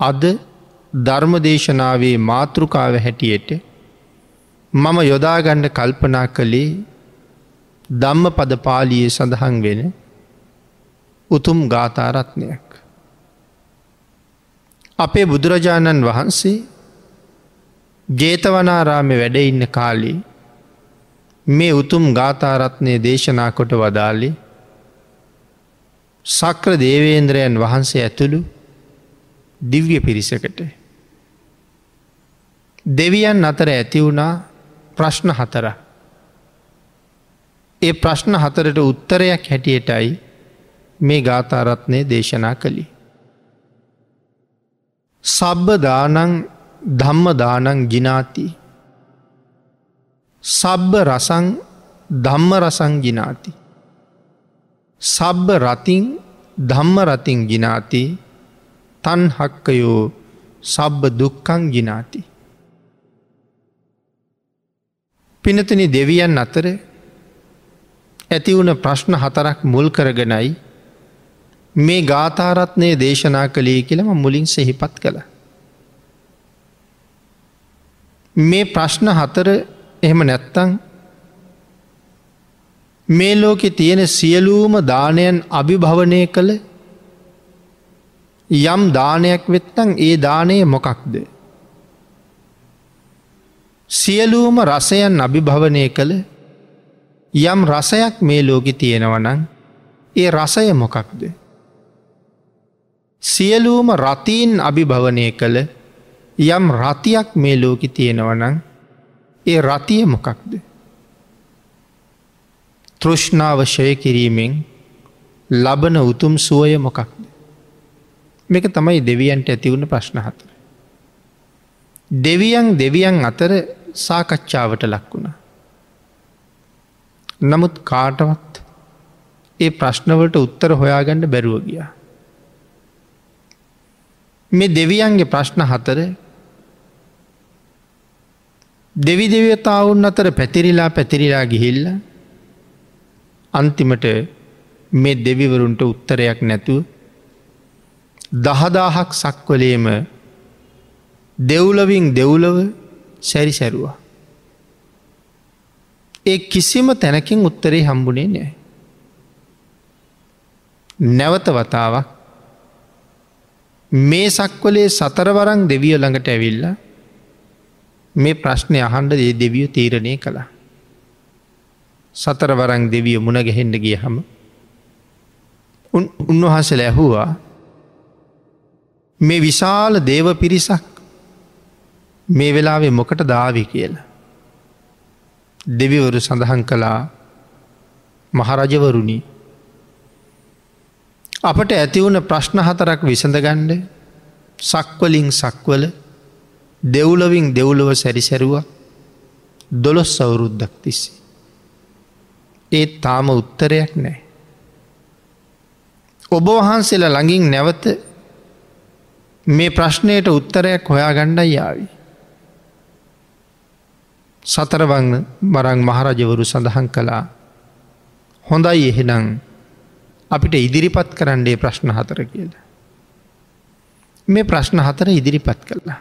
අද ධර්මදේශනාවේ මාතෘකාව හැටියට මම යොදාගන්න කල්පනා කළේ ධම්ම පද පාලියේ සඳහන් වෙන උතුම් ගාථාරත්නයක්. අපේ බුදුරජාණන් වහන්සේ ජේතවනාරාමෙ වැඩඉන්න කාලේ මේ උතුම් ගාථාරත්නය දේශනා කොට වදාලේ සක්‍ර දේවේන්ද්‍රයන් වහන්සේ ඇතුළු දිව්‍ය පිරිසකට. දෙවියන් අතර ඇති වුණා ප්‍රශ්න හතර. ඒ ප්‍රශ්න හතරට උත්තරයක් හැටියටයි මේ ගාථාරත්නය දේශනා කළි. සබ්බ දානං ධම්ම දානං ගිනාති. සබ්බ රසං ධම්ම රසං ගිනාති. සබ්බ රතින් ධම්ම රතින් ගිනාති තන් හක්කයෝ සබ්බ දුක්කං ගිනාති. පිනතනි දෙවියන් අතර ඇතිවුණ ප්‍රශ්න හතරක් මුල් කරගෙනයි මේ ගාථාරත්නය දේශනා කළේ කියලම මුලින් සෙහිපත් කළ. මේ ප්‍රශ්න හතර එහෙම නැත්තං මේ ලෝකෙ තියෙන සියලූම දානයන් අභිභවනය කළ යම් දානයක් වෙත්තං ඒ දානය මොකක්ද. සියලූම රසයන් අභිභවනය කළ යම් රසයක් මේ ලෝකෙ තියෙනවනං ඒ රසය මොකක්ද. සියලූම රතීන් අභිභවනය කළ යම් රතියක් මේ ලෝකෙ තියෙනවනං ඒ රතිය මොකක්ද. තෘෂ්ණාවශය කිරීමෙන් ලබන උතුම් සුවය මොකක්ද. මේක තමයි දෙවියන්ට ඇතිවුණ ප්‍රශ්න හතර. දෙවියන් දෙවියන් අතර සාකච්ඡාවට ලක් වුණ. නමුත් කාටවත් ඒ ප්‍රශ්නවලට උත්තර හොයාගන්න බැරුව ගියා. මේ දෙවියන්ගේ ප්‍රශ්න හතර දෙවි දෙවතාවුන් අතර පැතිරිලා පැතිරිලා ගිහිල්ල අන්තිමට මේ දෙවිවරුන්ට උත්තරයක් නැතුව දහදාහක් සක්වලේම දෙව්ලවින් දෙව්ලව සැරි සැරුවා. ඒ කිසිම තැනකින් උත්තරේ හම්බුණේ නෑ. නැවත වතාවක් මේ සක්වලේ සතරවරං දෙවිය ළඟට ඇවිල්ල මේ ප්‍රශ්නය අහන්ඩ ඒ දෙවිය තීරණය කළා. සතරවරං දෙවිය මුණ ගැහෙන්ඩ ගිය හම උන්වහසල ඇහුවා මේ විශාල දේව පිරිසක් මේ වෙලාවේ මොකට දාවි කියලා. දෙවිවරු සඳහන් කළා මහරජවරුණි අපට ඇතිවුණ ප්‍රශ්න හතරක් විසඳගණ්ඩ සක්වලින් සක්වල දෙව්ලවින් දෙව්ලව සැරිසැරුව දොළොස් සවුරුද්දක් තිස්සේ. ඒත් තාම උත්තරයක් නෑ. ඔබ වහන්සේලා ළඟින් නැවත මේ ප්‍රශ්නයට උත්තරයක් හොයා ගණ්ඩයි යාවි. සතරවං මරං මහරජවරු සඳහන් කළා හොඳයි එහෙනම් අපිට ඉදිරිපත් කරන්නේ ප්‍රශ්න හතර කියල. මේ ප්‍රශ්න හතර ඉදිරිපත් කළා.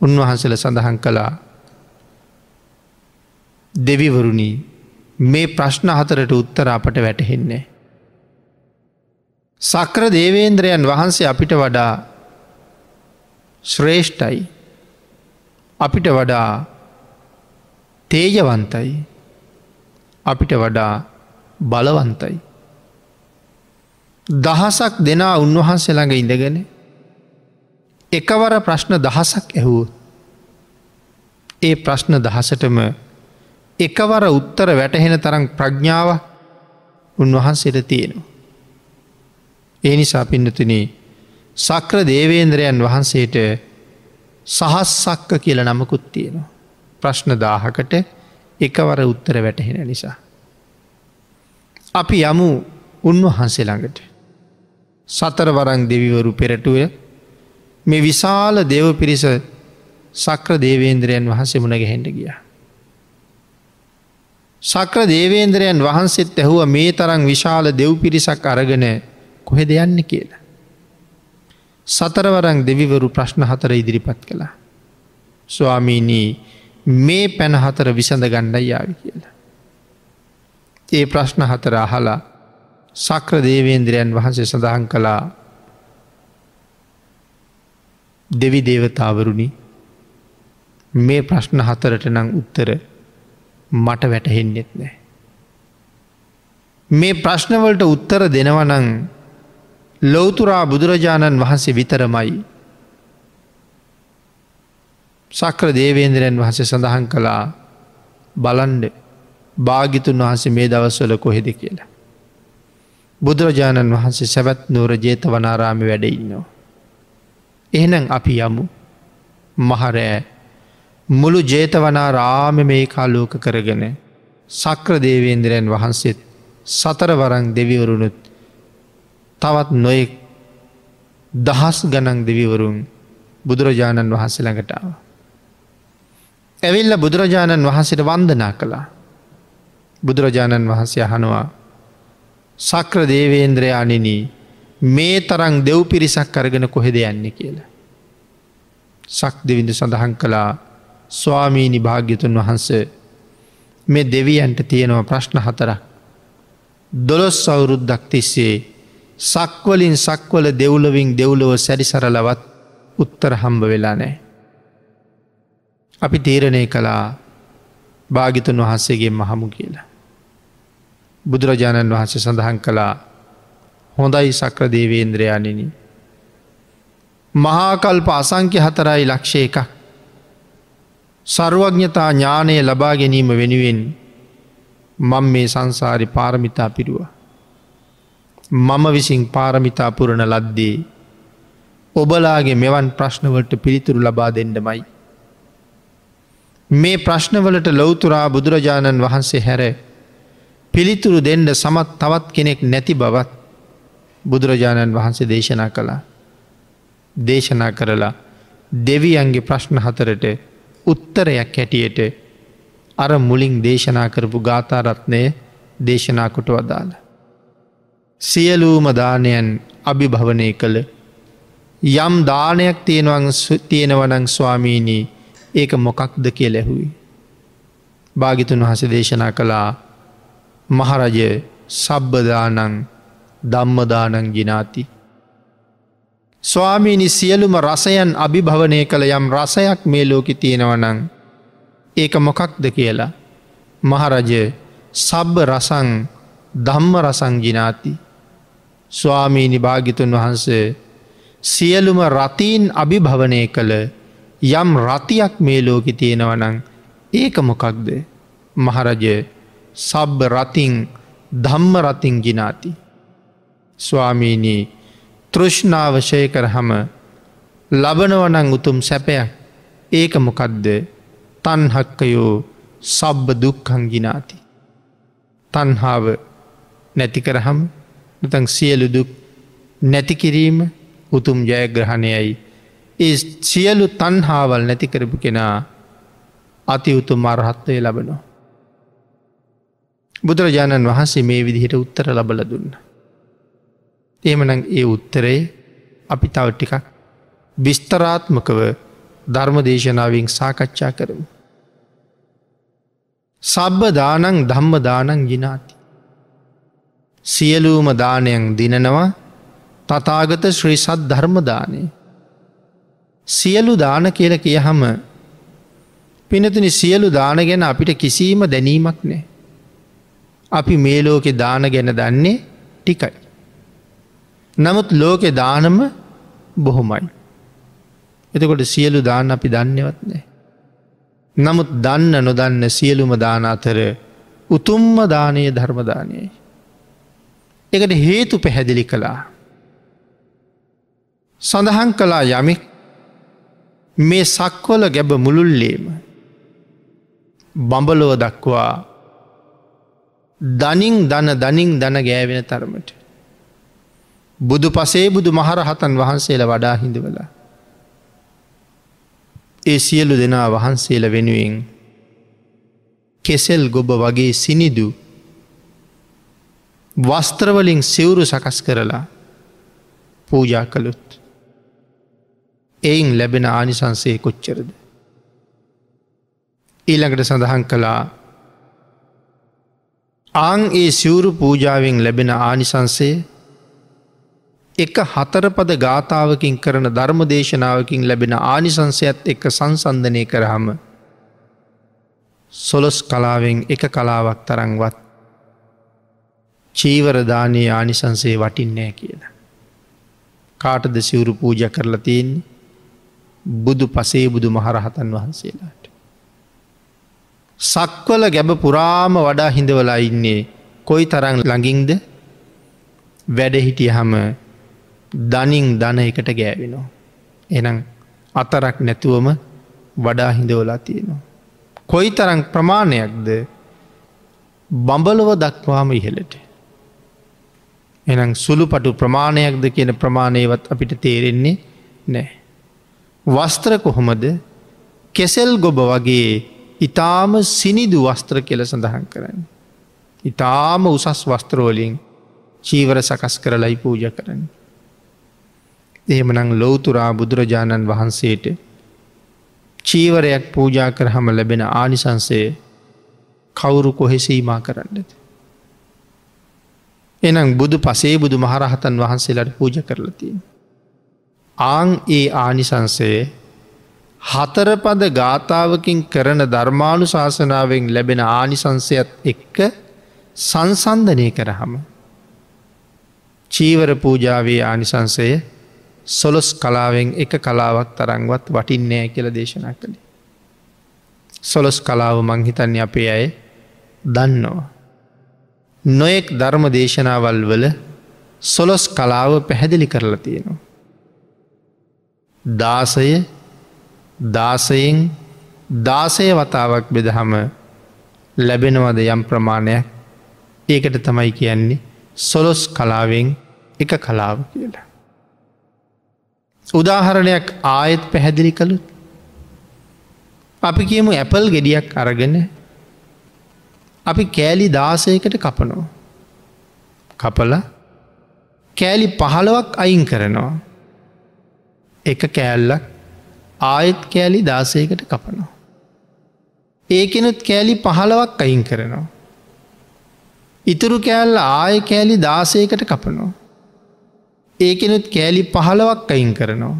උන්වහන්සල සඳහන් කළා දෙවිවරුණී මේ ප්‍රශ්න හතරට උත්තර අපට වැටහෙන්නේ. සක්‍ර දේවේන්ද්‍රයන් වහන්සේ අපිට වඩා ශ්‍රේෂ්ඨයි අපිට වඩා තේජවන්තයි අපිට වඩා බලවන්තයි. දහසක් දෙනා උන්වහන්සේ ළඟ ඉඳගෙන එකවර ප්‍රශ්න දහසක් ඇහුව ඒ ප්‍රශ්න දහසටම එකවර උත්තර වැටහෙන තරම් ප්‍රඥාව උන්වහන්සේට තියෙනවා. ඒ නිසා පින්නතුනේ සක්‍ර දේවේන්ද්‍රයන් වහන්සේට සහස් සක්ක කියල නමකුත් තියෙනවා. ප්‍රශ්න දාහකට එකවර උත්තර වැටහෙන නිසා. අපි යමු උන්වහන්සේ ළඟට. සතරවරං දෙවිවරු පෙරටුව මේ විශාල දෙව පිරිස සක්‍ර දේවේන්ද්‍රයන් වහන්සේ මුණ ගැහෙන්ට ගිය. සක්‍ර දේවේන්ද්‍රයන් වහන්සේත් ඇහුව මේ තරම් විශාල දෙව් පිරිසක් අරගෙන කොහෙ දෙයන්න කියලා. සතරවරං දෙවිවරු ප්‍රශ්න හතර ඉදිරිපත් කළා. ස්වාමීනී මේ පැන හතර විසඳ ගණ්ඩයි යාවි කියලා. ඒ ප්‍රශ්න හතර අහලා සක්‍ර දේවේන්ද්‍රයන් වහන්සේ සඳහන් කළා දෙවි දේවතාවරුණි මේ ප්‍රශ්න හතරට නං උත්තර මට වැටහෙන්නෙත් නෑ. මේ ප්‍රශ්නවලට උත්තර දෙනවනං ලොවතුරා බුදුරජාණන් වහන්සේ විතරමයි. සක්‍ර දේවේන්ද්‍රයන් වහසේ සඳහන් කළා බලන්ඩ භාගිතුන් වහන්සේ මේ දවස්වල කොහෙද කියලා. බුදුරජාණන් වහන්සේ සැවැත් නූර ජේත වනාරාමි වැඩඉන්නවා. එහෙනම් අපි යමු මහරෑ මුළු ජේතවනාරාම මේ කාලෝක කරගෙන සක්‍ර දේවේන්ද්‍රයන් වහන්සේත් සතර වරං දෙවිවරුණුත් තවත් නොයෙක් දහස් ගණන් දෙවිවරුන් බුදුරජාණන් වහන්සේ ළඟටාව. ඇවිල්ල බුදුරජාණන් වහන්සට වන්දනා කළා. බුදුරජාණන් වහන්සේ අහනවා සක්‍ර දේවේන්ද්‍රයානිනී මේ තරං දෙව් පිරිසක් අරගෙන කොහෙද යන්නේ කියලා. සක් දෙවිඳ සඳහන් කළා ස්වාමීනි භාග්‍යතුන් වහන්ස මේ දෙවියන්ට තියෙනව ප්‍රශ්න හතරක්. දොළොස් අවුරුද්දක් තිස්සේ සක්වලින් සක්වල දෙව්ලවින් දෙව්ලව සැරිසරලවත් උත්තර හම්බ වෙලා නෑ. අපි තීරණය කළා භාගිතුන් වහන්සේගේ මහමු කියලා. බුදුරජාණන් වහන්සේ සඳහන් කළා හොඳයි සක්‍ර දේවේන්ද්‍රයානිනි. මහාකල්ප අසංක්‍ය හතරයි ලක්ෂය එකක්. සරුවඥතා ඥානය ලබා ගැනීම වෙනුවෙන් මං මේ සංසාරි පාරමිතා පිරුවා. මම විසින් පාරමිතා පුරණ ලද්දේ ඔබලාගේ මෙවන් ප්‍රශ්නවලට පිළිතුරු ලබා දෙන්නමයි. මේ ප්‍රශ්නවලට ලොවතුරා බුදුරජාණන් වහන්සේ හැර පිළිතුරු දෙන්න සමත් තවත් කෙනෙක් නැති බවත් බුදුරජාණන් වහන්සේ දේශනා කළා. දේශනා කරලා දෙවියන්ගේ ප්‍රශ්න හතරට උත්තරයක් හැටියට අර මුලින් දේශනා කරපු ගාථාරත්නය දේශනා කොට වදාළ. සියලූම දානයන් අභිභවනය කළ යම් දානයක් තියෙනවනං ස්වාමීණී ඒක මොකක්ද කිය ලැහුයි. භාගිතුන් වහස දේශනා කළා මහරජය සබ්බදානං දම්මදානං ගිනාති. ස්වාමීනි සියලුම රසයන් අභිභවනය කළ යම් රසයක් මේ ලෝකෙ තියෙනවනං ඒක මොකක්ද කියලා මහරජය සබ්බ රසං ධම්ම රසං ගිනාති ස්වාමීනි භාගිතුන් වහන්සේ සියලුම රතීන් අභිභවනය කළ යම් රතියක් මේ ලෝකෙ තියෙනවනං ඒක මොකක්ද? මහරජය සබ්බ රතින් ධම්ම රතින් ගිනාති. ස්වාමීනී තෘෂ්ණාවශය කරහම ලබනවනං උතුම් සැපයක්. ඒක මොකක්ද? තන්හක්කයෝ සබ්බ දුක්කංගිනාති. තන්හාාව නැතිකරහම් නතං සියලු දුක් නැතිකිරීම උතුම් ජයග්‍රහණයයි. ඒ සියලු තන්හාවල් නැතිකරපු කෙනා අති උතුම් අරහත්වය ලබනවා. බුදුරජාණන් වහන්සේ මේ විදිහට උත්තර ලබල දුන්න. එහෙමන ඒ උත්තරේ අපි තව ටිකක් විස්තරාත්මකව ධර්ම දේශනාවෙන් සාකච්ඡා කරමු. සබ්බ දානං ධම්ම දානං ගිනාති. සියලූම දානයන් දිනනවා තතාගත ශ්‍රී සත් ධර්මදානය. සියලු දාන කියල කියහම පිනතුනි සියලු දාන ගැන අපිට කිසිීම දැනීමක් නෑ. අපි මේ ලෝකෙ දාන ගැන දන්නේ ටිකයි. නමුත් ලෝකෙ දානම බොහොමයි. එතකොට සියලු දාන්න අපි දන්නවත් නෑ. නමුත් දන්න නොදන්න සියලුම දාන අතර උතුම්ම දානය ධර්මදානයයි. එකට හේතු පැහැදිලි කළා. සඳහන් කලා යමෙක් මේ සක්වල ගැබ මුළුල්ලේම බඹලොව දක්වා දනිින් දන දනිින් දන ගෑවෙන තරමට. බුදු පසේ බුදු මහරහතන් වහන්සේල වඩා හිඳවලා. ඒ සියලු දෙනා වහන්සේල වෙනුවෙන් කෙසෙල් ගොබ වගේ සිනිදු වස්ත්‍රවලින් සිවුරු සකස් කරලා පූජා කළුත් එයින් ලැබෙන ආනිසන්සේ කොච්චරද. ඊළඟට සඳහන් කළා ආං ඒ සිවුරු පූජාවෙන් ලැබෙන ආනිසන්සේ එක හතරපද ගාථාවකින් කරන ධර්ම දේශනාවකින් ලැබෙන ආනිසංසයත් එක්ක සංසන්ධනය කරහම සොලොස් කලාවෙන් එක කලාවක් තරංවත් චීවරදානයේ ආනිසන්සේ වටින්නෑ කියලා. කාටද සිවුරු පූජ කරලා තියන්නේ බුදු පසේ බුදු මහරහතන් වහන්සේලාට. සක්වල ගැබ පුරාම වඩා හිඳවලා ඉන්නේ කොයි තරං ළඟින්ද වැඩහිටිය හම දනින් දන එකට ගෑවෙනවා. එනම් අතරක් නැතුවම වඩා හිඳවලා තියෙනවා. කොයි තරං ප්‍රමාණයක්ද බඹලොව දක්වාම ඉහලට. එනම් සුළු පටු ප්‍රමාණයක්ද කියන ප්‍රමාණයවත් අපිට තේරෙන්නේ නෑ. වස්ත්‍ර කොහොමද කෙසෙල් ගොබ වගේ ඉතාම සිනිදු වස්ත්‍ර කෙල සඳහන් කරන්න. ඉතාම උසස් වස්ත්‍රෝලින් චීවර සකස් කරලයි පූජ කරන්න. එහෙමනං ලෝතුරා බුදුරජාණන් වහන්සේට චීවරයක් පූජා කරහම ලැබෙන ආනිසන්සේ කවුරු කොහෙසීමා කරන්නද. එනම් බුදු පසේ බුදු මහරහතන් වහන්සේලාට පූජ කරලතිය. ආං ඒ ආනිසන්සේ හතරපද ගාථාවකින් කරන ධර්මාණු ශාසනාවෙන් ලැබෙන ආනිසංසයත් එක්ක සංසන්ධනය කරහම. චීවර පූජාවේ ආනිසංසය සොලොස් කලාවෙන් එක කලාවක් තරංවත් වටින්නෑ කියල දේශනා කළේ. සොලොස් කලාව මංහිතන්නේ අපේ අය දන්නවා. නොයෙක් ධර්ම දේශනාවල් වල සොලොස් කලාව පැහැදිලි කරලා තියෙනවා. දාසය දාසයෙන් දාසය වතාවක් බෙදහම ලැබෙනවද යම් ප්‍රමාණයක් ඒකට තමයි කියන්නේ සොලොස් කලාවෙන් එක කලාව කියලා. උදාහරණයක් ආයෙත් පැහැදිලි කළුත් අපි කියමු ඇපල් ගෙඩියක් අරගෙන අපි කෑලි දාසයකට කපනෝ. කපල කෑලි පහළවක් අයින් කරනවා. එක කෑල්ලක් ආයෙත් කෑලි දාසයකට කපනවා. ඒකෙනුත් කෑලි පහළවක් අයින් කරනවා. ඉතුරු කෑල්ල ආය කෑලි දාසයකට කපනවා. ඒකෙනුත් කෑලි පහළවක් අයින් කරනවා.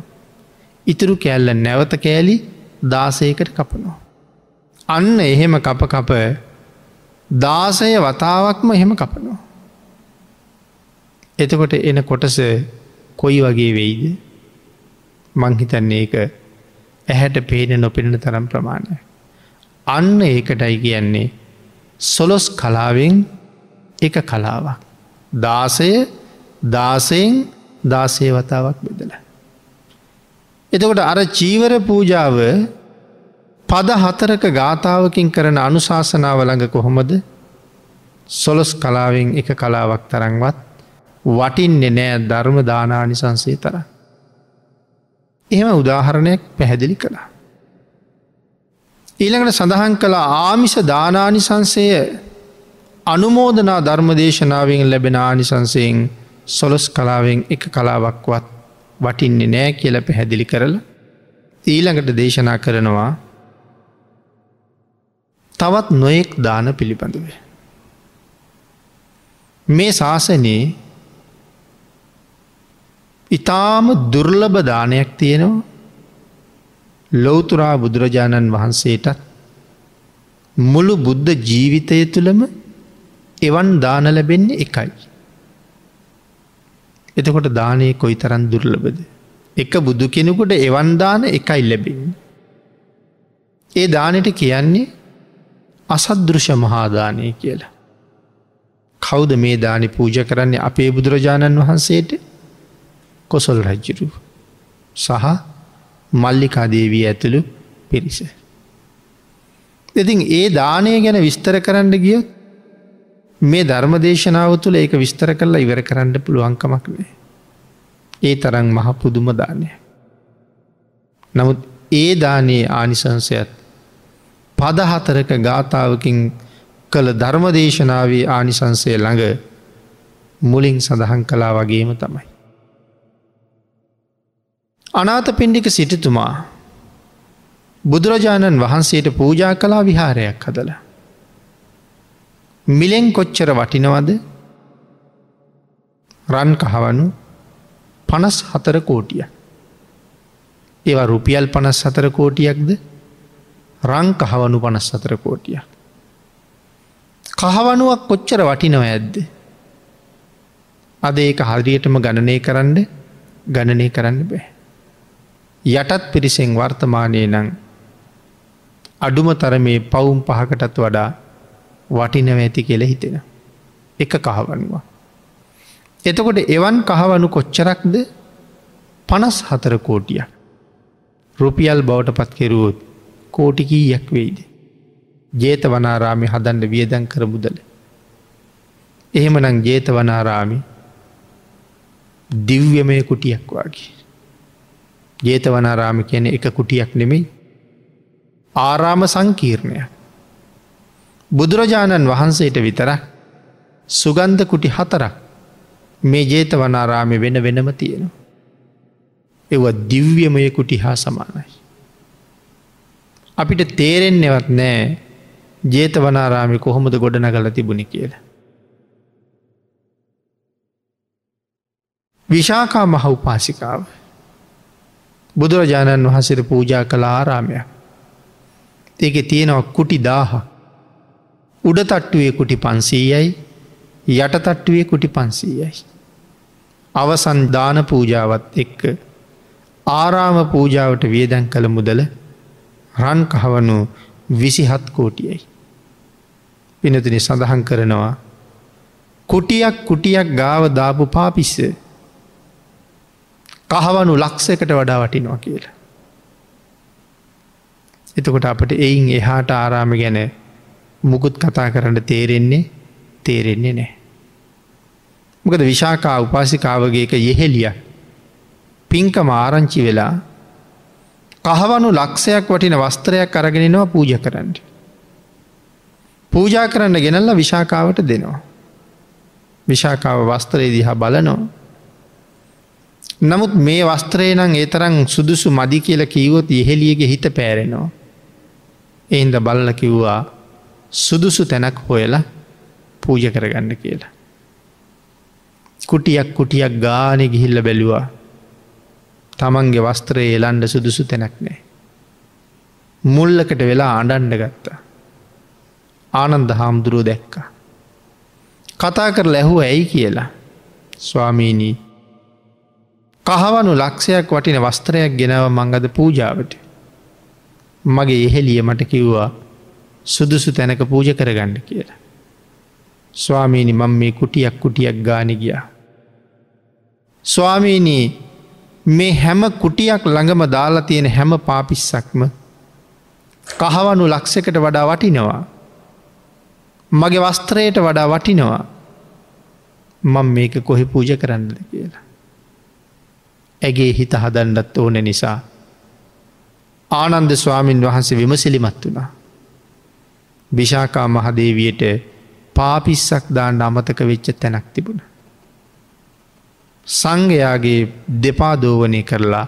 ඉතුරු කෑල්ල නැවත කෑලි දාසයකට කපනවා. අන්න එහෙම කප කප දාසය වතාවක්ම එහෙම කපනවා. එතකොට එන කොටස කොයි වගේ වෙයිද මංහිතන්නේ එක ඇහැට පේන නොපෙනෙන තරම් ප්‍රමාණය. අන්න ඒකටයි කියන්නේ සොලොස් කලාවෙන් එක කලාවක්. දාසය දාසයෙන් දාසය වතාවක් බෙදල. එතකොට අර චීවර පූජාව පද හතරක ගාථාවකින් කරන අනුශාසනාව ළඟ කොහොමද සොලොස් කලාවෙන් එක කලාවක් තරංවත් වටින්නේ නෑ ධර්ම දානානිසන්සේ තරම්. එහෙම උදාහරණයක් පැහැදිලි කළා. ඊළඟට සඳහන් කළ ආමිෂ දානානිසංසය අනුමෝදනා ධර්මදේශනාවෙන් ලැබෙන ආනිසංසයෙන් සොලොස් කලාවෙන් එක කලාවක්වත් වටින්නේ නෑ කියල පැහැදිලි කරල ඊළඟට දේශනා කරනවා තවත් නොයෙක් දාන පිළිබඳවේ. මේ ශාසනයේ ඉතාම දුර්ලභ දානයක් තියෙනවා ලොවතුරා බුදුරජාණන් වහන්සේටත් මුළු බුද්ධ ජීවිතය තුළම එවන් දාන ලැබෙන්නේ එකයි. එතකොට දානය කොයි තරන් දුර්ලබද. එක බුදු කෙනෙකුට එවන්දාන එකයි ලැබෙන. ඒ දානට කියන්නේ අසද්දෘෂ මහාදානය කියලා. කෞද මේ දානි පූජ කරන්නේ අපේ බුදුරජාණන් වහන්සේට කොසොල් රජ්ජිරු සහ මල්ලිකාදේවී ඇතුළු පිරිස. ඉතින් ඒ දානය ගැන විස්තර කරන්න ගියොත් මේ ධර්මදේශනාව තුළ ඒක විස්තර කරලා ඉවර කරන්න පුළුවන්කමක් නෑ. ඒ තරන් මහ පුදුම දානය. නමුත් ඒ දානයේ ආනිසංසයත් පදහතරක ගාථාවකින් කළ ධර්මදේශනාවේ ආනිසංසය ළඟ මුලින් සඳහන් කලා වගේම තමයි. අනාත පින්ඩික සිටිතුමා බුදුරජාණන් වහන්සේට පූජා කලා විහාරයක් හදල. මිලෙන් කොච්චර වටිනවද රන් කහවනු පනස් හතර කෝටිය. ඒවා රුපියල් පනස් සතර කෝටියක්ද රං කහවනු පනස් සතර කෝටිය. කහවනුවක් කොච්චර වටිනව ඇද්ද. අද ඒක හරියටම ගණනය කරන්න ගණනය කරන්න බෑ. යටත් පිරිසෙන් වර්තමානය නං අඩුම තරමේ පවුම් පහකටත් වඩා වටිනව ඇති කියල හිතෙන. එක කහවනවා. එතකොට එවන් කහවනු කොච්චරක්ද පනස් හතර කෝටිය. රුපියල් බවට පත් කෙරුවොත් කෝටිකීයක් වෙයිද. ජේත වනාරාමි හදන්ඩ වියදන් කර මුදල. එහෙමනං ජේත වනාරාමි දිව්‍යමය කුටියක් වගේ. ජේත වනාරාම කියන එක කුටියක් නෙමෙයි ආරාම සංකීර්ණය. බුදුරජාණන් වහන්සේට විතරක් සුගන්ධ කුටි හතරක් මේ ජේත වනාරාමි වෙන වෙනම තියෙනවා. එව දිව්‍යමය කුටි හා සමානයි. අපිට තේරෙන්නෙවත් නෑ ජේත වනාරාමි කොහොමද ගොඩනගල තිබුණි කියල. විශාකා මහ උපාසිකාව බුදුරජාණන් වහසර පූජා කළ ආරාමයක්. ඒක තියෙනවා කුටි දාහ. උඩ තට්ටුවේ කුටි පන්සීයයි යට තට්ටුවේ කුටි පන්සීයයි. අවසන් දාන පූජාවත් එක්ක ආරාම පූජාවට වියදැන් කළ මුදල රන් කහවනු විසිහත් කෝටියයි. පිනතින සඳහන් කරනවා කුටියක් කුටියක් ගාව දාපු පාපිස්ස කහවනු ලක්සකට වඩා වටිනවා කියලා. එතකොට අපට එයින් එහාට ආරාම ගැන මුකුත් කතා කරන්න තේරෙන්නේ තේරෙන්නේ නෑ. මොකද විශාකා උපාසිකාවගේක යෙහෙලිය පින්කම ආරංචි වෙලා කහවනු ලක්ෂයක් වටින වස්ත්‍රයක් අරගෙනනවා පූජ කරන්න. පූජා කරන්න ගෙනල්ල විශාකාවට දෙනවා. විශාකාව වස්ත්‍රයේ දිහා බලනෝ. නමුත් මේ වස්ත්‍රේ නං ඒ තරං සුදුසු මදි කියල කීවොත් යෙහෙලියගේ හිත පෑරෙනවා. එහින්ද බල්ල කිව්වා සුදුසු තැනක් හොයලා පූජ කරගන්න කියලා. කුටියක් කුටියක් ගානෙ ගිහිල්ල බැලුවා තමන්ගේ වස්ත්‍රයේ එලන්ඩ සුදුසු තැනක් නෑ. මුල්ලකට වෙලා අඩන්ඩ ගත්තා. ආනන්ද හාමුදුරුව දැක්ක. කතා කර ලැහුව ඇයි කියලා ස්වාමීනී කහවනු ලක්ෂයක් වටින වස්ත්‍රයක් ගෙනව මංගද පූජාවට. මගේ එහෙලිය මට කිව්වා සුදුසු තැනක පූජ කරගන්න කියලා. ස්වාමීනි මං මේ කුටියක් කුටියක් ගාන ගියා. ස්වාමීනී මේ හැම කුටියක් ළඟම දාලා තියෙන හැම පාපිස්සක්ම කහවනු ලක්සකට වඩා වටිනවා. මගේ වස්ත්‍රයට වඩා වටිනවා මං මේක කොහෙ පූජ කරන්නද කියලා. ඇගේ හිත හදන්නත් ඕන නිසා. ආනන්ද ස්වාමීන් වහන්සේ විමසිලිමත් වුණා. විශාකා මහදේවියට පාපිස්සක් දාන්න අමතක වෙච්ච තැනක් තිබුණ. සංඝයාගේ දෙපාදෝවනය කරලා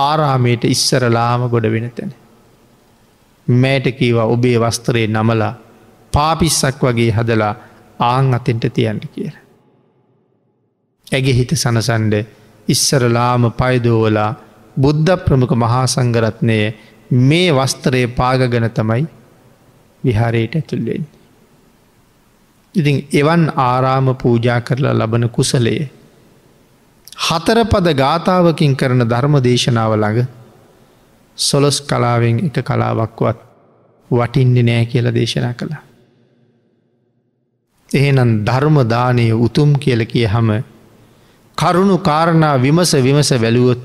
ආරාමයට ඉස්සරලාම ගොඩ වෙන තැන. මෑට කීවා ඔබේ වස්තරේ නමලා පාපිස්සක් වගේ හදලා ආං අතෙන්ට තියන්න කියල. ඇගේ හිත සනසන්ඩ ඉස්සරලාම පයිදෝවලා බුද්ධ ප්‍රමුඛ මහා සංගරත්නය මේ වස්තරය පාගගන තමයි විහාරයට ඇතුල්ලෙන්. ඉතින් එවන් ආරාම පූජා කරලා ලබන කුසලයේ හතරපද ගාථාවකින් කරන ධර්ම දේශනාව ළඟ සොලොස් කලාවෙන් එක කලාවක්වත් වටින්නේ නෑ කියල දේශනා කළා. එහෙනම් ධර්මදානය උතුම් කියල කිය හම කරුණු කාරණා විමස විමස වැලුවොත්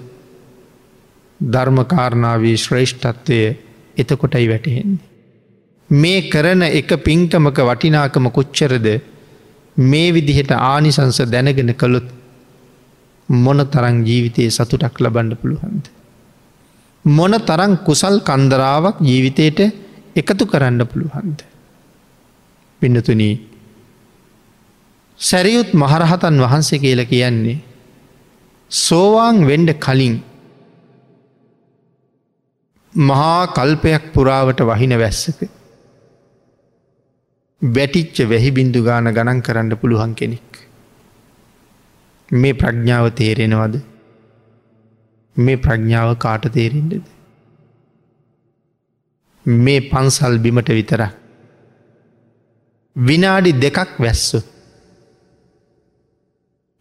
ධර්මකාරණාවේ ශ්‍රේෂ්ඨත්වය එතකොටයි වැටහෙන්නේ. මේ කරන එක පින්කමක වටිනාකම කොච්චරද මේ විදිහට ආනිසංස දැනගෙන කළොත් මොන තරං ජීවිතයේ සතුටක් ලබන්න පුළුවන්ද. මොන තරං කුසල් කන්දරාවක් ජීවිතයට එකතු කරන්න පුළුවන්ද. පින්නතුනී සැරියුත් මහරහතන් වහන්සේ කියල කියන්නේ සෝවාන් වෙන්ඩ කලින් මහා කල්පයක් පුරාවට වහින වැස්සක වැටිච්ච වැහි බින්දු ගාන ගණන් කරන්න පුළුවන් කෙනෙක්. මේ ප්‍රඥාව තේරෙනවද මේ ප්‍රඥාව කාට තේරෙන්ඩද. මේ පන්සල් බිමට විතර විනාඩි දෙකක් වැස්සු.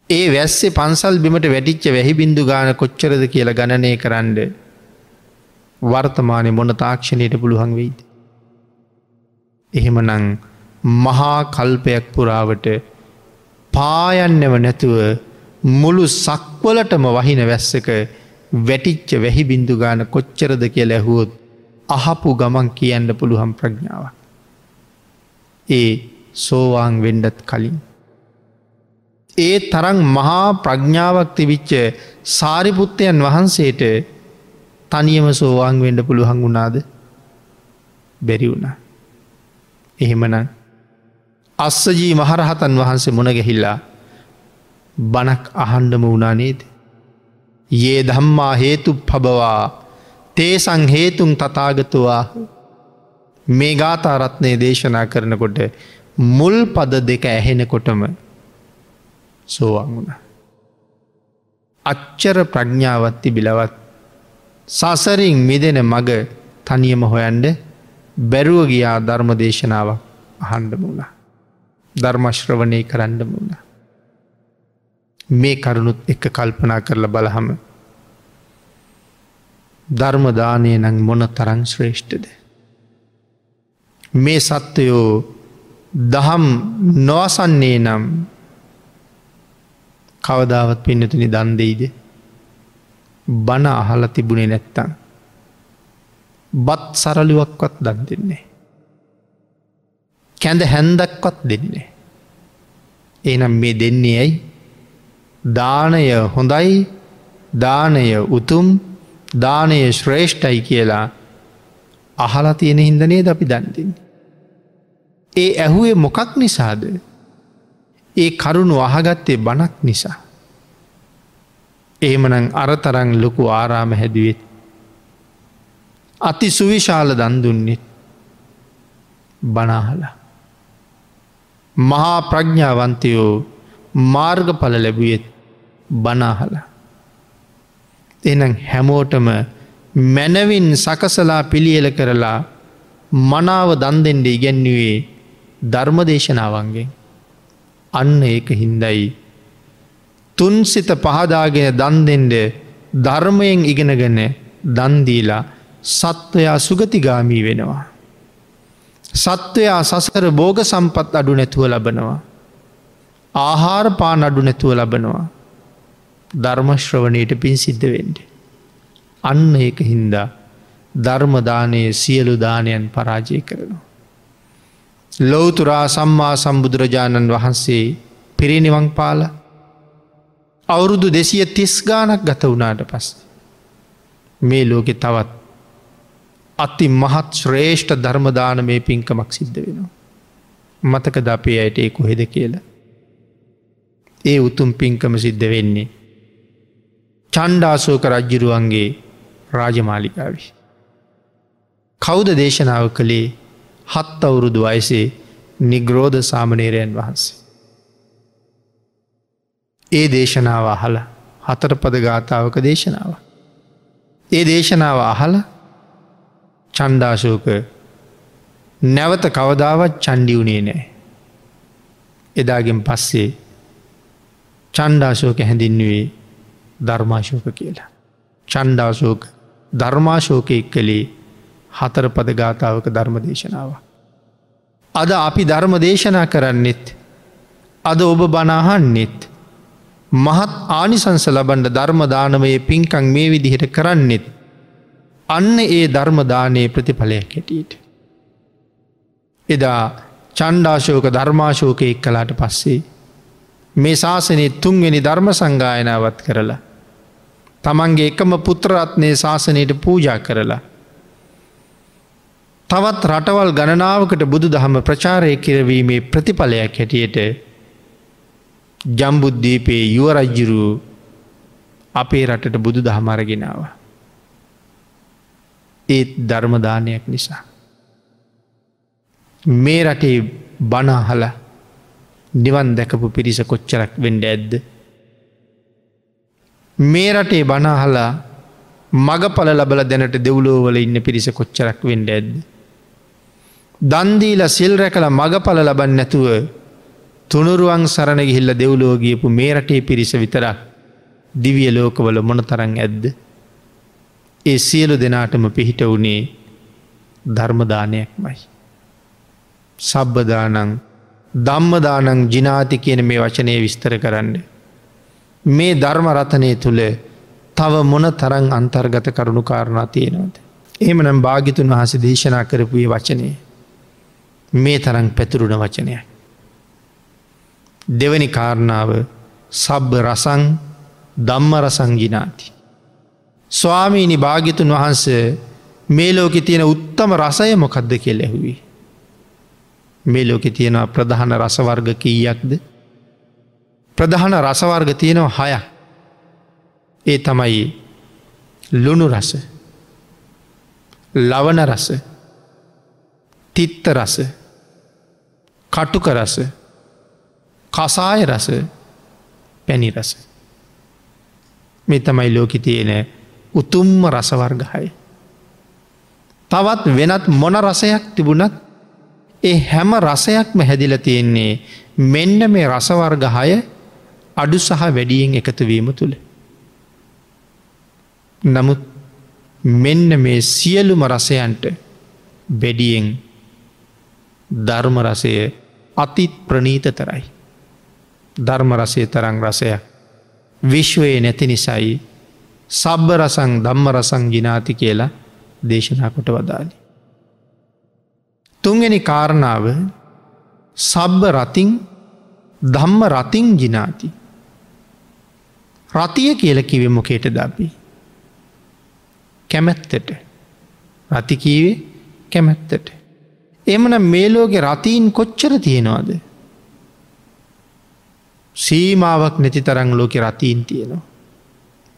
ඒ වැස්සේ පන්සල් බිමට වැටිච්ච වැහි බින්දු ගාන කොච්චරද කියල ගණනය කරන්න වර්තමානය මොන තාක්ෂණයට පුළුවන් වෙයිද. එහෙම නං මහා කල්පයක් පුරාවට පායන්නව නැතුව මුළු සක්වලටම වහින වැස්සක වැටිච්ච වැහි බින්දු ගාන කොච්චරද කිය ලැහුවොත් අහපු ගමන් කියන්න පුළුහම් ප්‍රඥාව. ඒ සෝවාන් වෙන්ඩත් කලින්. ඒ තරං මහා ප්‍රඥාවක් තිවිච්ච සාරිපුත්තයන් වහන්සේට තනියම සෝවාන් වෙන්ඩ පුළුවන් වුණාද බැරි වුණ. එහෙමන අස්සජී මහරහතන් වහන්සේ මුණගැහිල්ලා බණක් අහන්ඩම වුණනේද. ඒ දම්මා හේතු පබවා තේසං හේතුම් තතාගතුවා මේ ගාතාරත්නය දේශනා කරනකොට මුල් පද දෙක ඇහෙනකොටම සෝවන් වුණ. අච්චර ප්‍රඥාවත්ති බිලවත් සසරින් මිදෙන මග තනියම හොයන්ඩ බැරුව ගියා ධර්ම දේශනාවක් අහන්ඩ මුණ. ධර්මශ්‍රවනය කරන්න මුණ. මේ කරුණුත් එක කල්පනා කරල බලහම ධර්මදානය නං මොන තරං ශ්‍රේෂ්ඨද. මේ සත්වයෝ දහම් නොවසන්නේ නම් කවදාවත් පින්නතුනි දන්දෙයිද. බණ අහල තිබුණේ නැත්තං. බත් සරලුවක්වත් දන් දෙන්නේ. කැඳ හැන්දක්වත් දෙන්නේ. එනම් මේ දෙන්නේ ඇයි දානය හොඳයි දානය උතුම් දානය ශ්‍රේෂ්ඨයි කියලා අහලා තියෙන හින්දනේ ද අපි දන්තින්. ඒ ඇහුවේ මොකක් නිසාද ඒ කරුණු අහගත්තේ බණක් නිසා. එහෙමනං අරතරං ලොකු ආරාම හැදුවත්. අති සුවිශාල දන්දුන්නෙත් බනාහල. මහා ප්‍රඥාවන්තයෝ මාර්ගඵල ලැබුවෙත් බනාහල. එනම් හැමෝටම මැනවින් සකසලා පිළියල කරලා මනාව දන්දෙන්ට ඉගැන්නුවේ ධර්මදේශනාවන්ගේ. අන්න ඒක හින්දයි. තුන්සිත පහදාගෙන දන්දෙන්ඩ ධර්මයෙන් ඉගෙනගෙන දන්දීලා සත්වයා සුගතිගාමී වෙනවා. සත්වයා සසර බෝග සම්පත් අඩු නැතුව ලබනවා. ආහාර පාන අඩු නැතුව ලබනවා. ධර්මශ්‍රවනයට පින් සිද්ධ වෙන්ඩ. අන්න ඒක හින්දා ධර්මදානයේ සියලු දානයන් පරාජය කරනවා. ලොවතුරා සම්මා සම්බුදුරජාණන් වහන්සේ පිරිනිවන් පාල අවුරුදු දෙසිය තිස් ගානක් ගත වුණාට පස්. මේ ලෝකෙ තවත් අති මහත් ශ්‍රේෂ්ඨ ධර්මදාන මේ පින්කමක් සිද්ධ වෙනවා. මතක ද අපේ අයට ඒ කොහෙද කියලා. ඒ උතුම් පින්කම සිද්ධ වෙන්නේ. චණ්ඩාසෝක රජ්ජිරුවන්ගේ රාජමාලිකාවි. කෞද දේශනාව කළේ හත් අවුරුදු වයසේ නිග්‍රෝධ සාමනේරයන් වහන්සේ. ඒ දේශනාව අහල හතර පද ගාථාවක දේශනාව. ඒ දේශනාව අහල චණ්ඩාශෝක නැවත කවදාවත් චණ්ඩියුණේ නෑ. එදාගෙන් පස්සේ චණ්ඩාශෝක හැඳින්නුවේ ධර්මාශෝක කියලා. චණ්ඩාශෝක ධර්මාශෝකයෙක් කළේ හතර පද ගාථාවක ධර්ම දේශනාව. අද අපි ධර්ම දේශනා කරන්නෙත් අද ඔබ බනාහන්නෙත් මහත් ආනිසංස ලබන්ඩ ධර්මදානමය පින්කං මේ විදිහට කරන්නෙත් අන්න ඒ ධර්මදානයේ ප්‍රතිඵලයක් හැටියට. එදා චණ්ඩාශෝක ධර්මාශෝකය එක් කලාට පස්සේ මේ ශාසනය තුන්වෙනි ධර්ම සංගායනාවත් කරලා තමන්ගේ එකම පුත්‍රරත්නය ශාසනයට පූජා කරලා තවත් රටවල් ගණනාවකට බුදු දහම ප්‍රචාරය කිරවීමේ ප්‍රතිඵලයක් හැටියට ජම්බුද්ධීපයේ යුවරජ්ජුරු අපේ රටට බුදු දහමරගෙනාව. ඒත් ධර්මදානයක් නිසා. මේ රටේ බනාහල නිවන් දැකපු පිරිස කොච්චරක් වෙන්ඩ ඇද්ද. මේ රටේ බනාහලා මගපල ලබල දැනට දෙව්ලෝවල ඉන්න පිරිස කොච්චරක් වෙන්ඩ ඇද්ද. දන්දීල සිල් රැකළ මගපල ලබන් නැතුව තුනුරුවන් සරණ ගිහිල්ල දෙව්ලෝගියපු මේ රටේ පිරිස විතරක් දිවිය ලෝකවල මොන තරන් ඇද්ද. ඒ සියලු දෙනාටම පිහිට වුණේ ධර්මදානයක්මයි. සබ්බදානං දම්මදානං ජිනාති කියන මේ වචනය විස්තර කරන්න. මේ ධර්ම රතනය තුළ තව මොන තරං අන්තර්ගත කරුණු කාරණා තියෙනවද. එමනම් භාගිතුන් වහස දේශනා කරපුයේ වචනය මේ තරං පැතුරුණ වචනයක්. දෙවනි කාරණාව සබ්බ රසං දම්ම රසංගිනාති. ස්වාමීනි භාගිතුන් වහන්ස මේ ලෝකෙ තියෙන උත්තම රසය මොකක්ද කෙ ලැහුවී. මේ ලෝකෙ තියෙනවා ප්‍රධාන රසවර්ග කීයක්ද. ප්‍රධාන රසවර්ග තියෙනවා හයක්. ඒ තමයි ලුණු රස ලවන රස තිත්ත රස කටුක රස කසාය රස පැණි රස මෙ තමයි ලෝකි තියෙන උතුම්ම රසවර්ගහයි. තවත් වෙනත් මොන රසයක් තිබුණත් ඒ හැම රසයක්ම හැදිල තියෙන්නේ මෙන්න මේ රසවර්ගහය අඩු සහ වැඩියෙන් එකතුවීම තුළ. නමුත් මෙන්න මේ සියලුම රසයන්ට බෙඩියෙන් ධර්මරසය අතිත් ප්‍රනීත තරයි. ධර්මරසය තරං රසයක් විශ්වයේ නැති නිසයි සබ්බ රසං ධම්ම රසං ගිනාති කියලා දේශනා කොට වදාලි. තුන්ගනි කාරණාව සබ්බ රතින් ධම්ම රතින් ගිනාති. රතිය කියල කිවෙ මොකේට දබී. කැමැත්තට රතිකීවේ කැමැත්තට. එමන මේලෝගේ රතීන් කොච්චර තියෙනවාද. සීමාවක් නැති තරං ලෝකෙ රතීන් තියෙනවා.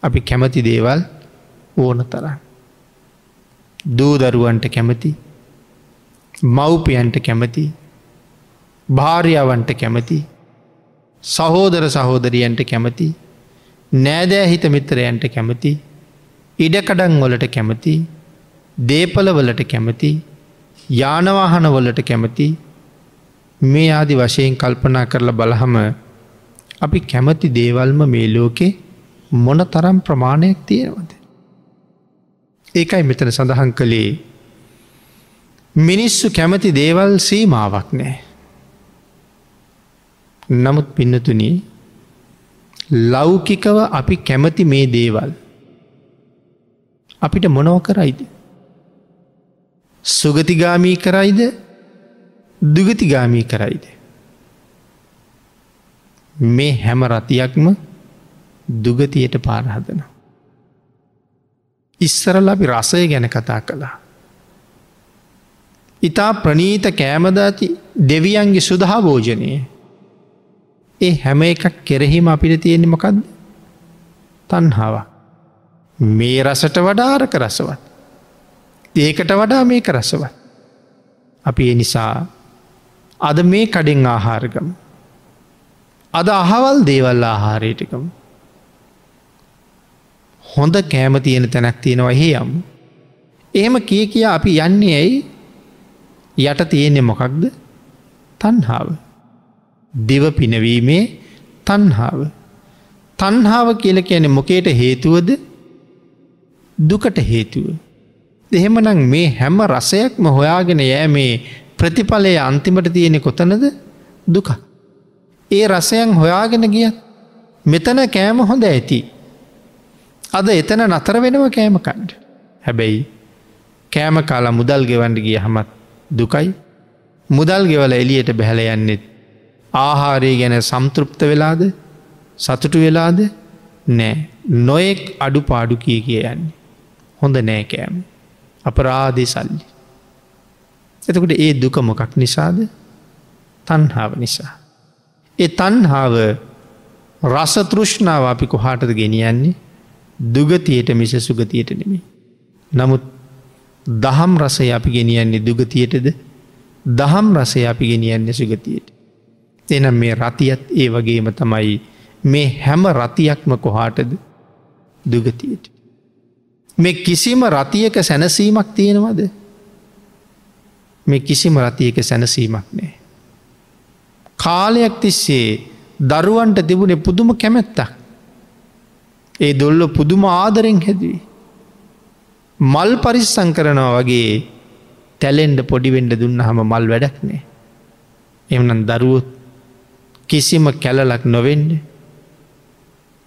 අපි කැමති දේවල් ඕන තරන්. දූදරුවන්ට කැමති මව්පියන්ට කැමති භාර්යාවන්ට කැමති සහෝදර සහෝදරියන්ට කැමති නෑදෑ හිත මිත්‍රයන්ට කැමති ඉඩකඩන් වලට කැමති දේපලවලට කැමති යානවාහනවලට කැමති මේ ආදි වශයෙන් කල්පනා කරලා බලහම අපි කැමති දේවල්ම මේ ලෝකෙ මොන තරම් ප්‍රමාණයක් තියෙනවද. ඒකයි මෙතන සඳහන් කළේ මිනිස්සු කැමති දේවල් සීමාවක් නෑ. නමුත් පින්නතුනී ලෞකිකව අපි කැමති මේ දේවල් අපිට මොනව කරයිද. සුගතිගාමී කරයිද දුගතිගාමී කරයිද. මේ හැම රතියක්ම දුගතියට පාරහදන. ඉස්සරල අපි රසය ගැන කතා කළා. ඉතා ප්‍රනීත කෑමදාති දෙවියන්ගේ සුදහා භෝජනය ඒ හැම එකක් කෙරෙහිම අපිට තියෙන්නේ මොකක්ද තන්හාාවක්. මේ රසට වඩාරක රසවත්. ඒකට වඩා මේක රසවත්. අපි එනිසා අද මේ කඩෙන් ආහාරගම. අද අහවල් දේවල් ආහාරයටකම. හොඳ කෑම තියෙන තැනැක් තියෙනවා එහෙ යම්. එහෙම කිය කියා අපි යන්නේ ඇයි යට තියෙන්නේ මොකක්ද තන්හාාව. දිව පිනවීමේ තන්හාාව. තන්හාාව කියල කියන මොකේට හේතුවද දුකට හේතුව. එහෙමනම් මේ හැම රසයක්ම හොයාගෙන යෑ මේ ප්‍රතිඵලය අන්තිමට තියෙනෙ කොතනද දුක. ඒ රසයන් හොයාගෙන ගියත් මෙතන කෑම හොඳ ඇති. අද එතන නතර වෙනව කෑමකණ්ඩ. හැබැයි කෑම කාලා මුදල් ගෙවන්ඩ ගිය හමත් දුකයි මුදල් ගෙවල එලියට බැහල යන්නෙත් ආහාරය ගැන සම්තෘප්ත වෙලාද සතුටු වෙලාද නෑ නොයෙක් අඩු පාඩු කිය කිය යන්නේ. හොඳ නෑකෑම් අපරාධය සල්ලි. එතකොට ඒ දුක මොකක් නිසාද තන්හාාව නිසා. ඒ තන්හාාව රසතෘෂ්ණාව අපි කොහාටද ගෙනියන්නේ දුගතියට මිස සුගතියට නෙමේ. නමුත් දහම් රසය අපි ගෙනියන්නේ දුගතියටද දහම් රසය අපි ගෙනියන්නේ සුගතියට. එනම් මේ රතියත් ඒ වගේම තමයි මේ හැම රතියක්ම කොහාටද දුගතියට. මේ කිසිම රතියක සැනසීමක් තියෙනවද මේ කිසිම රතියක සැනසීමක් නෑ. කාලයක් තිස්සේ දරුවන්ට තිබුණේ පුදුම කැමැත්තක්. ඒ දොල්ල පුදුම ආදරෙන් හැදවී. මල් පරිස්සං කරනවා වගේ තැලෙන්ඩ පොඩිවෙන්ඩ දුන්න හම මල් වැඩක් නෑ. එමනන් දරුවොත් කිසිම කැලලක් නොවෙන්ඩ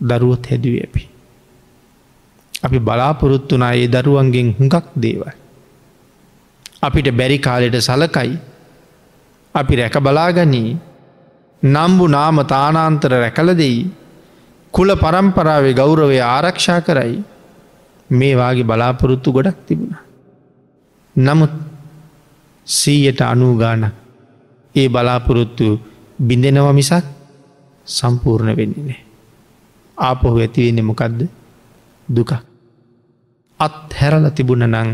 දරුවොත් හැදුව අපි. අපි බලාපොරොත්තුනා ඒ දරුවන්ගෙන් හුඟක් දේවල්. අපිට බැරි කාලෙට සලකයි අපි රැක බලාගනී නම්බු නාම තානාන්තර රැකල දෙයි කුල පරම්පරාවේ ගෞරවය ආරක්ෂා කරයි මේවාගේ බලාපොරොත්තු ගොඩක් තිබුණ. නමුත් සීයට අනූගාන ඒ බලාපොරොත්තු බිඳෙනව මිසක් සම්පූර්ණ වෙන්නේ නෑ. ආපොහු ඇතිවෙන්නේ මොකක්ද දුක. අත් හැරල තිබුණ නං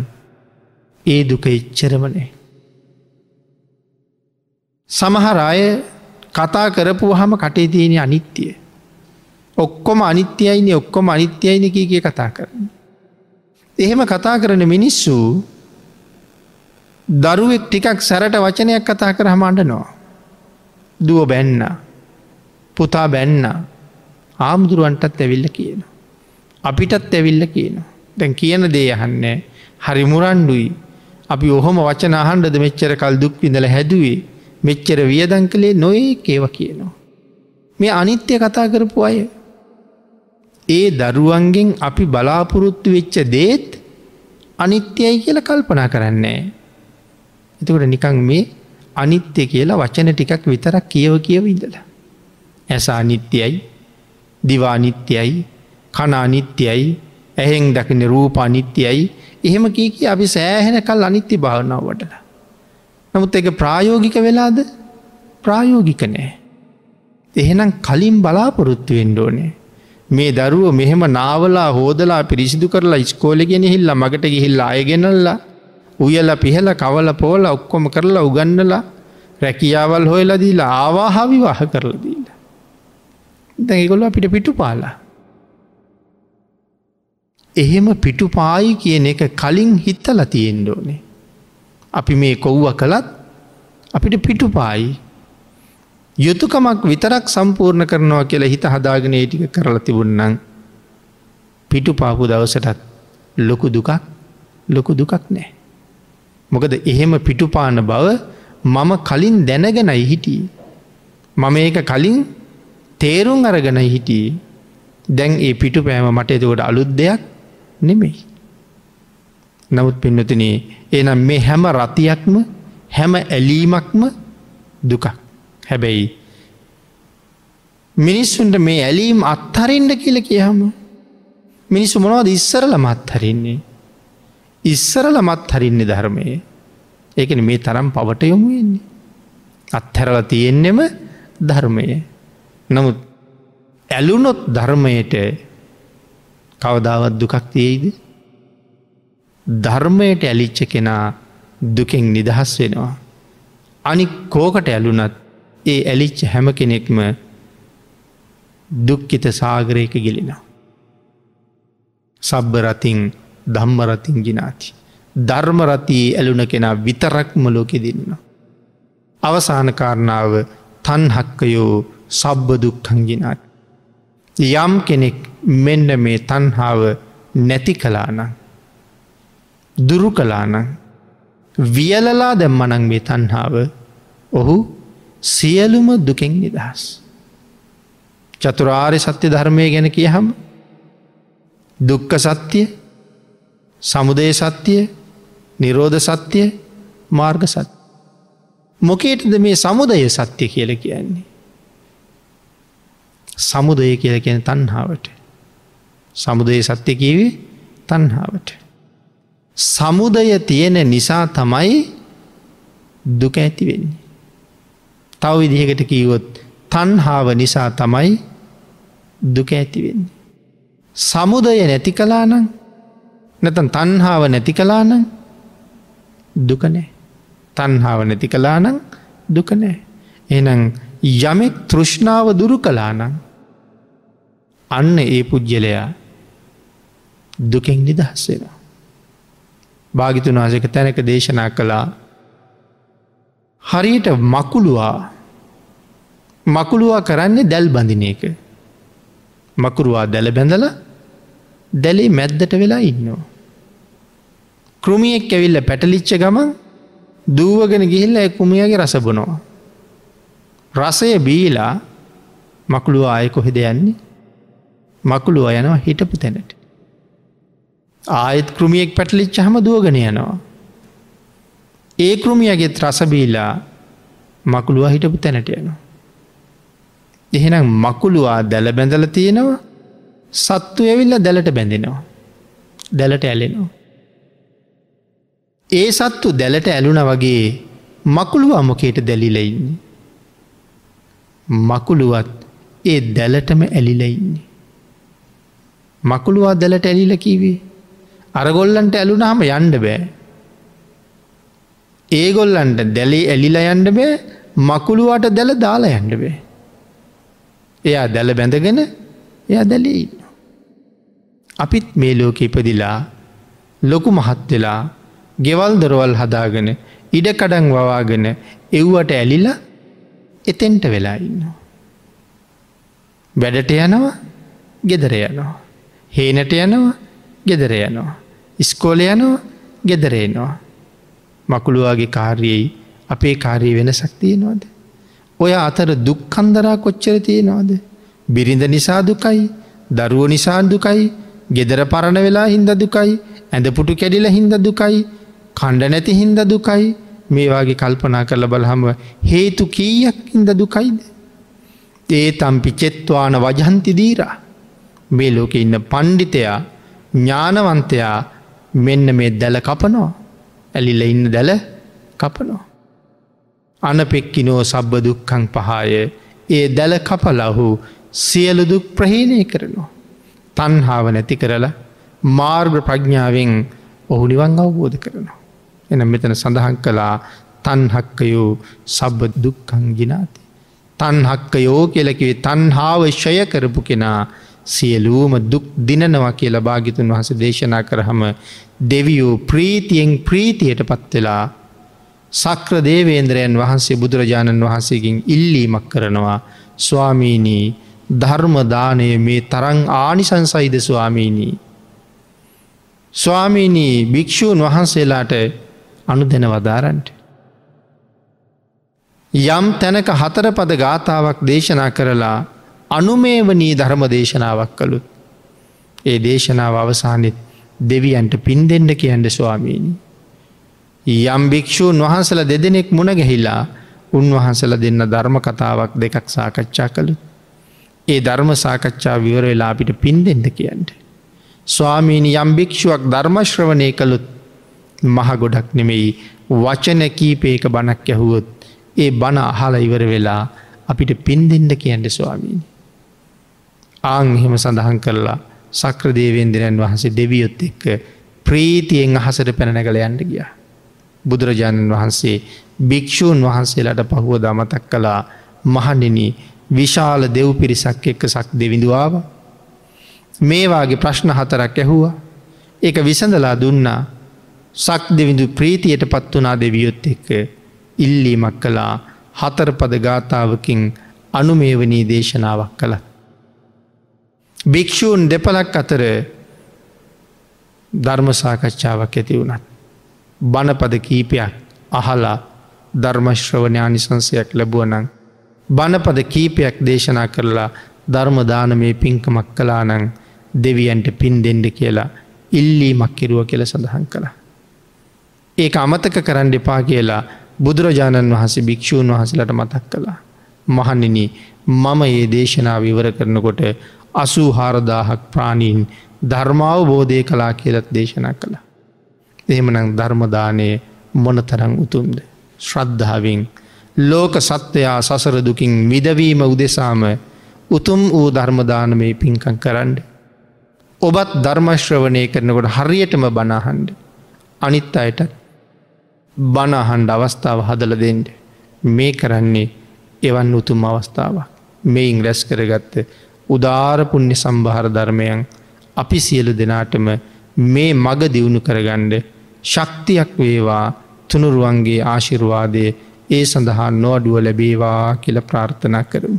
ඒ දුක ඉච්චරමනේ. සමහර අය කතා කරපු හම කටේ තියෙන අනිත්‍යය. ඔක්කොම අනිත්‍යයින ඔක්කොම අනිත්‍යයින කිය කතා කරන්න. එහෙම කතා කරන මිනිස්සු දරුවෙක් ටිකක් සැරට වචනයක් කතා කර හමන්ඩනවා. දුව බැන්න පුතා බැන්න ආමුදුරුවන්ටත් ඇවිල්ල කියන. අපිටත් ඇවිල්ල කියන. දැන් කියන දේ යහන්නේ හරි මුරන්ඩුයි අපි ඔහොම වචන අහන්ඩද මෙච්චර කල් දුක් විඳල හැදුවේ මෙච්චර වියදං කළේ නොඒ ඒව කියනවා. මේ අනිත්‍ය කතා කරපු අය. ඒ දරුවන්ගෙන් අපි බලාපොරොත්තු වෙච්ච දේත් අනිත්‍යයි කියල කල්පනා කරන්නේ. එතකොට නිකං මේ අනිත්‍ය කියලා වචන ටිකක් විතරක් කියව කියව ඉඳලා. ඇස අනිත්‍යයි දිවානිත්‍යයි කනානිත්‍යයි ඇහෙෙන් දකින රූප අනිත්‍යයි එහෙම කීක අපි සෑහෙන කල් අනිත්‍ය භාවනාව වටලා. නමුත් එක ප්‍රායෝගික වෙලාද ප්‍රායෝගික නෑ. එහෙනම් කලින් බලාපොරොත්තු වෙන්ඩෝනේ. මේ දරුව මෙහෙම නාවලා හෝදලා පිරිසිදු කරලා ඉස්කෝලගෙන හිල්ල මගට ගිහිල්ල අයගෙනල්ලා උයල පිහල කවල පෝල ඔක්කොම කරලා උගන්නලා රැකියාවල් හොයලා දීලා ආවාහාවි වහ කරලා දීලා. දැගොල්ල අපිට පිටු පාලා. එහෙම පිටු පායි කියන එක කලින් හිත්තල තියෙන්ඩෝනේ. අපි මේ කොව්ව කළත් අපිට පිටු පායි. යුතුකමක් විතරක් සම්පූර්ණ කරනවා කියලා හිත හදාගෙන ඒටික කරලා තිබුන්නන් පිටු පාපු දවසටත් ලොකු දුකක් ලොකු දුකක් නෑ. මොකද එහෙම පිටුපාන බව මම කලින් දැනගෙනයි හිටිය. මම ඒක කලින් තේරුම් අරගෙන හිටියේ දැන් ඒ පිටු පෑම මට එතකොට අලුත් දෙයක් නෙමෙයි. නමුත් පින්නතින එනම් මේ හැම රතියක්ම හැම ඇලීමක්ම දුකක් හැබැයි මිනිස්සුන්ට මේ ඇලීම් අත්හරින්ට කියල කියහම මිනිස්සු මොනවද ඉස්සරල මත්හරින්නේ ඉස්සරල මත් හරින්නේ ධර්මය ඒකන මේ තරම් පවට යොමු වෙන්නේ අත්හැරල තියෙන්නෙම ධර්මය නමුත් ඇලුනොත් ධර්මයට කවදාවත් දුකක් තියෙයිද ධර්මයට ඇලිච්ච කෙනා දුකෙන් නිදහස් වෙනවා. අනි කෝකට ඇලුනත් ඒ ඇලිච්ච හැම කෙනෙක්ම දුක්කිත සාගරයක ගිලිනවා. සබ්බරතින් ධම්මරතින් ගිනාති. ධර්මරතියේ ඇලුන කෙනා විතරක්ම ලෝකෙ දෙන්න. අවසාන කාරණාව තන්හක්කයෝ සබ්බ දුක්කංගිනාත්. යම් කෙනෙක් මෙන්න මේ තන්හාාව නැති කලානං. දුරු කලානං වියලලා දැම්මනං මේ තන්හාාව ඔහු සියලුම දුකෙන් නිදහස්. චතුරාරය සත්‍ය ධර්මය ගැන කිය හම දුක්ක සත්‍යය සමුදය සත්‍යය නිරෝධ සත්‍යය මාර්ග සත්. මොකේටද මේ සමුදය සත්‍ය කියල කියන්නේ. සමුදය කියල කියන තන්හාාවට. සමුදය සත්‍ය කීවේ තන්හාාවට. සමුදය තියෙන නිසා තමයි දුක ඇති වෙන්නේ. තව විදිහකට කීවොත් තන්හාාව නිසා තමයි දුක ඇතිවෙන්නේ. සමුදය නැති කලානං නැතන් තන්හාාව නැති කලානං දුකනෑ. තන්හාාව නැති කලානං දුකනෑ. එනම් යමෙක් තෘෂ්ණාව දුරු කලානං අන්න ඒ පුද්ගලයා දුකෙන් නිදහස්සෙනවා. භාගිතුන් වහසක තැනක දේශනා කළා හරියට මකුළුවා මකුළුවා කරන්නේ දැල් බඳින එක. මකුරුවා දැල බැඳල දැලේ මැද්දට වෙලා ඉන්නවා. කෘමියෙක් ඇවිල්ල පැටලිච්ච ගමන් දූවගෙන ගිහිල්ල කුමියගේ රස බොනවා. රසය බීලා මකුළුව ආය කොහෙද යන්නේ මකුළුව යනවා හිටපු තැනට. ආයත් කෘමියෙක් පැටලිච්ච හම දුවගෙන යනවා. ඒ කෘමියගෙත් රසබීලා මකුළුව හිටපු තැනට යනවා. එහෙනම් මකුළුවා දැල බැඳල තියෙනවා සත්තු ඇවිල්ල දැලට බැඳෙනවා. දැලට ඇලෙනවා. ඒ සත්තු දැලට ඇලුන වගේ මකුළුව අමොකේට දැලිලඉන්නේ. මකුළුවත් ඒ දැලටම ඇලිලඉන්නේ. මකුළුවා දැලට ඇලිල කිවේ. අරගොල්ලන්ට ඇලුනහම යන්ඩ බෑ. ඒගොල්ලන්ට දැලේ ඇලිල යන්ඩ බෑ මකුළුවට දැල දාලා යන්ඩ බේ. එයා දැල බැඳගෙන එයා දැලේ ඉන්න. අපිත් මේ ලෝක ඉපදිලා ලොකු මහත් වෙලා ගෙවල් දොරවල් හදාගෙන ඉඩකඩන් වවාගෙන එව්වට ඇලිලා එතෙන්ට වෙලා ඉන්නවා. වැඩට යනවා ගෙදර යනවා. හේනට යනවා ගෙදර යනවා. ඉස්කෝල යනවා ගෙදරේනවා. මකුළුවාගේ කාර්යයි අපේ කාරී වෙනසක් තියෙනවාද. ඔය අතර දුක්කන්දරා කොච්චර තියෙනවාද. බිරිඳ නිසා දුකයි දරුව නිසා දුකයි ගෙදර පරණ වෙලා හින්ද දුකයි ඇඳපුටු කැඩිල හින්ද දුකයි කණ්ඩ නැති හින්ද දුකයි මේවාගේ කල්පනා කරල බලහම හේතු කීයක් ඉද දුකයිද. ඒ තම්පි චෙත්වාන වජහන්ති දීරා මේ ලෝක ඉන්න පණ්ඩිතයා ඥානවන්තයා මෙන්න මේ දැල කපනෝ ඇලිල ඉන්න දැල කපනෝ. අනපෙක්කිනෝ සබ්බ දුක්කං පහාය ඒ දැල කපලහු සියලුදුක් ප්‍රහීණය කරනවා. තන්හාාව නැති කරලා මාර්ග ප්‍රඥාවෙන් ඔහු නිවන් අවබෝධ කරනවා. එන මෙතන සඳහන් කළා තන්හක්කයෝ සබ්බ දුක්කං ගිනාති. තන්හක්කයෝ කියලකිවේ තන්හාාව ශය කරපු කෙනා සියලූම දුක් දිනනවා කියලා භාගිතුන් වහස දේශනා කරහම දෙවියෝ ප්‍රීතියෙන් ප්‍රීතියට පත්වෙලා සක්‍ර දේවේන්ද්‍රයන් වහන්සේ බුදුරජාණන් වහන්සේකින් ඉල්ලීමක් කරනවා ස්වාමීනී ධර්මදානය මේ තරං ආනිසංසයිද ස්වාමීනී. ස්වාමීනී භික්‍ෂූන් වහන්සේලාට අනු දෙන වදාරන්ට. යම් තැනක හතර පද ගාථාවක් දේශනා කරලා අනුමේවනී ධර්ම දේශනාවක් කළුත්. ඒ දේශනාව අවසානෙත් දෙවියන්ට පින් දෙෙන්ඩ කියන්ට ස්වාමීණි. යම් භික්‍ෂූන් වහන්සල දෙදෙනෙක් මුණගැහිලා උන්වහන්සල දෙන්න ධර්ම කතාවක් දෙකක් සාකච්ඡා කළු. ඒ ධර්ම සාකච්ඡා විවර වෙලා අපිට පින් දෙෙන්ඩ කියන්ට. ස්වාමීණි යම් භික්ෂුවක් ධර්මශ්‍රවනය කළුත් මහ ගොඩක් නෙමෙයි වචන කීපයක බණක් ඇහුවොත් ඒ බණ අහල ඉවර වෙලා අපිට පින් දෙෙන්ඩ කියන්න ස්වාමීනි. ආං එහෙම සඳහන් කරලා සක්‍රදේවෙන්දිරන් වහන්සේ දෙවියොත් එක්ක ප්‍රීතියෙන් අහසට පැනනැගල යන්න ගිය. බුදුරජාණන් වහන්සේ භික්‍ෂූන් වහන්සේලාට පහුව දමතක් කළා මහනින විශාල දෙව් පිරිසක් එක්ක සක් දෙවිඳවාව. මේවාගේ ප්‍රශ්න හතරක් ඇහුවා. ඒක විසඳලා දුන්නා සක් දෙවිඳු ප්‍රීතියට පත් වනා දෙවියොත් එක්ක ඉල්ලීමක් කලා හතරපද ගාථාවකින් අනුමේවනී දේශනාවක් කළ. භික්‍ෂූන් දෙපලක් අතර ධර්මසාකච්ඡාවක් ඇති වුණත්. බණපද කීපයක් අහලා ධර්මශ්‍රවනයානිසංසයක් ලැබුවනං. බණපද කීපයක් දේශනා කරලා ධර්මදානමේ පින්කමක් කලානං දෙවියන්ට පින් දෙෙන්ඩ කියලා ඉල්ලීමක් කිරුව කියල සඳහන් කළ. ඒක අමතක කරන්න එපා කියලා බුදුරජාණන් වහන්සේ භික්‍ෂූන් වහසලට මතක් කළා. මහනින මම ඒ දේශනාව විවර කරනකොට අසූ හාරදාහක් ප්‍රාණීන් ධර්මාව බෝධය කලා කියලත් දේශනා කළ. එහෙමනං ධර්මදානය මොනතරං උතුම්ද. ශ්‍රද්ධාවෙන් ලෝක සත්වයා සසරදුකින් මිදවීම උදෙසාම උතුම් වූ ධර්මදානමේ පින්කං කරන්න. ඔබත් ධර්මශ්‍රවනය කරනකොට හරියටම බනාහන්ඩ. අනිත් අයටත් බණහන්ඩ අවස්ථාව හදල දෙෙන්ට මේ කරන්නේ එවන් උතුම් අවස්ථාවක් මෙයින් රැස් කරගත්ත උදාරපුුණ්‍ය සම්භාර ධර්මයන් අපි සියලු දෙනාටම මේ මග දියුණු කරගණ්ඩ ශක්තියක් වේවා තුනුරුවන්ගේ ආශිර්වාදය ඒ සඳහා නොඅඩුව ලැබේවා කියල ප්‍රාර්ථනා කරමු.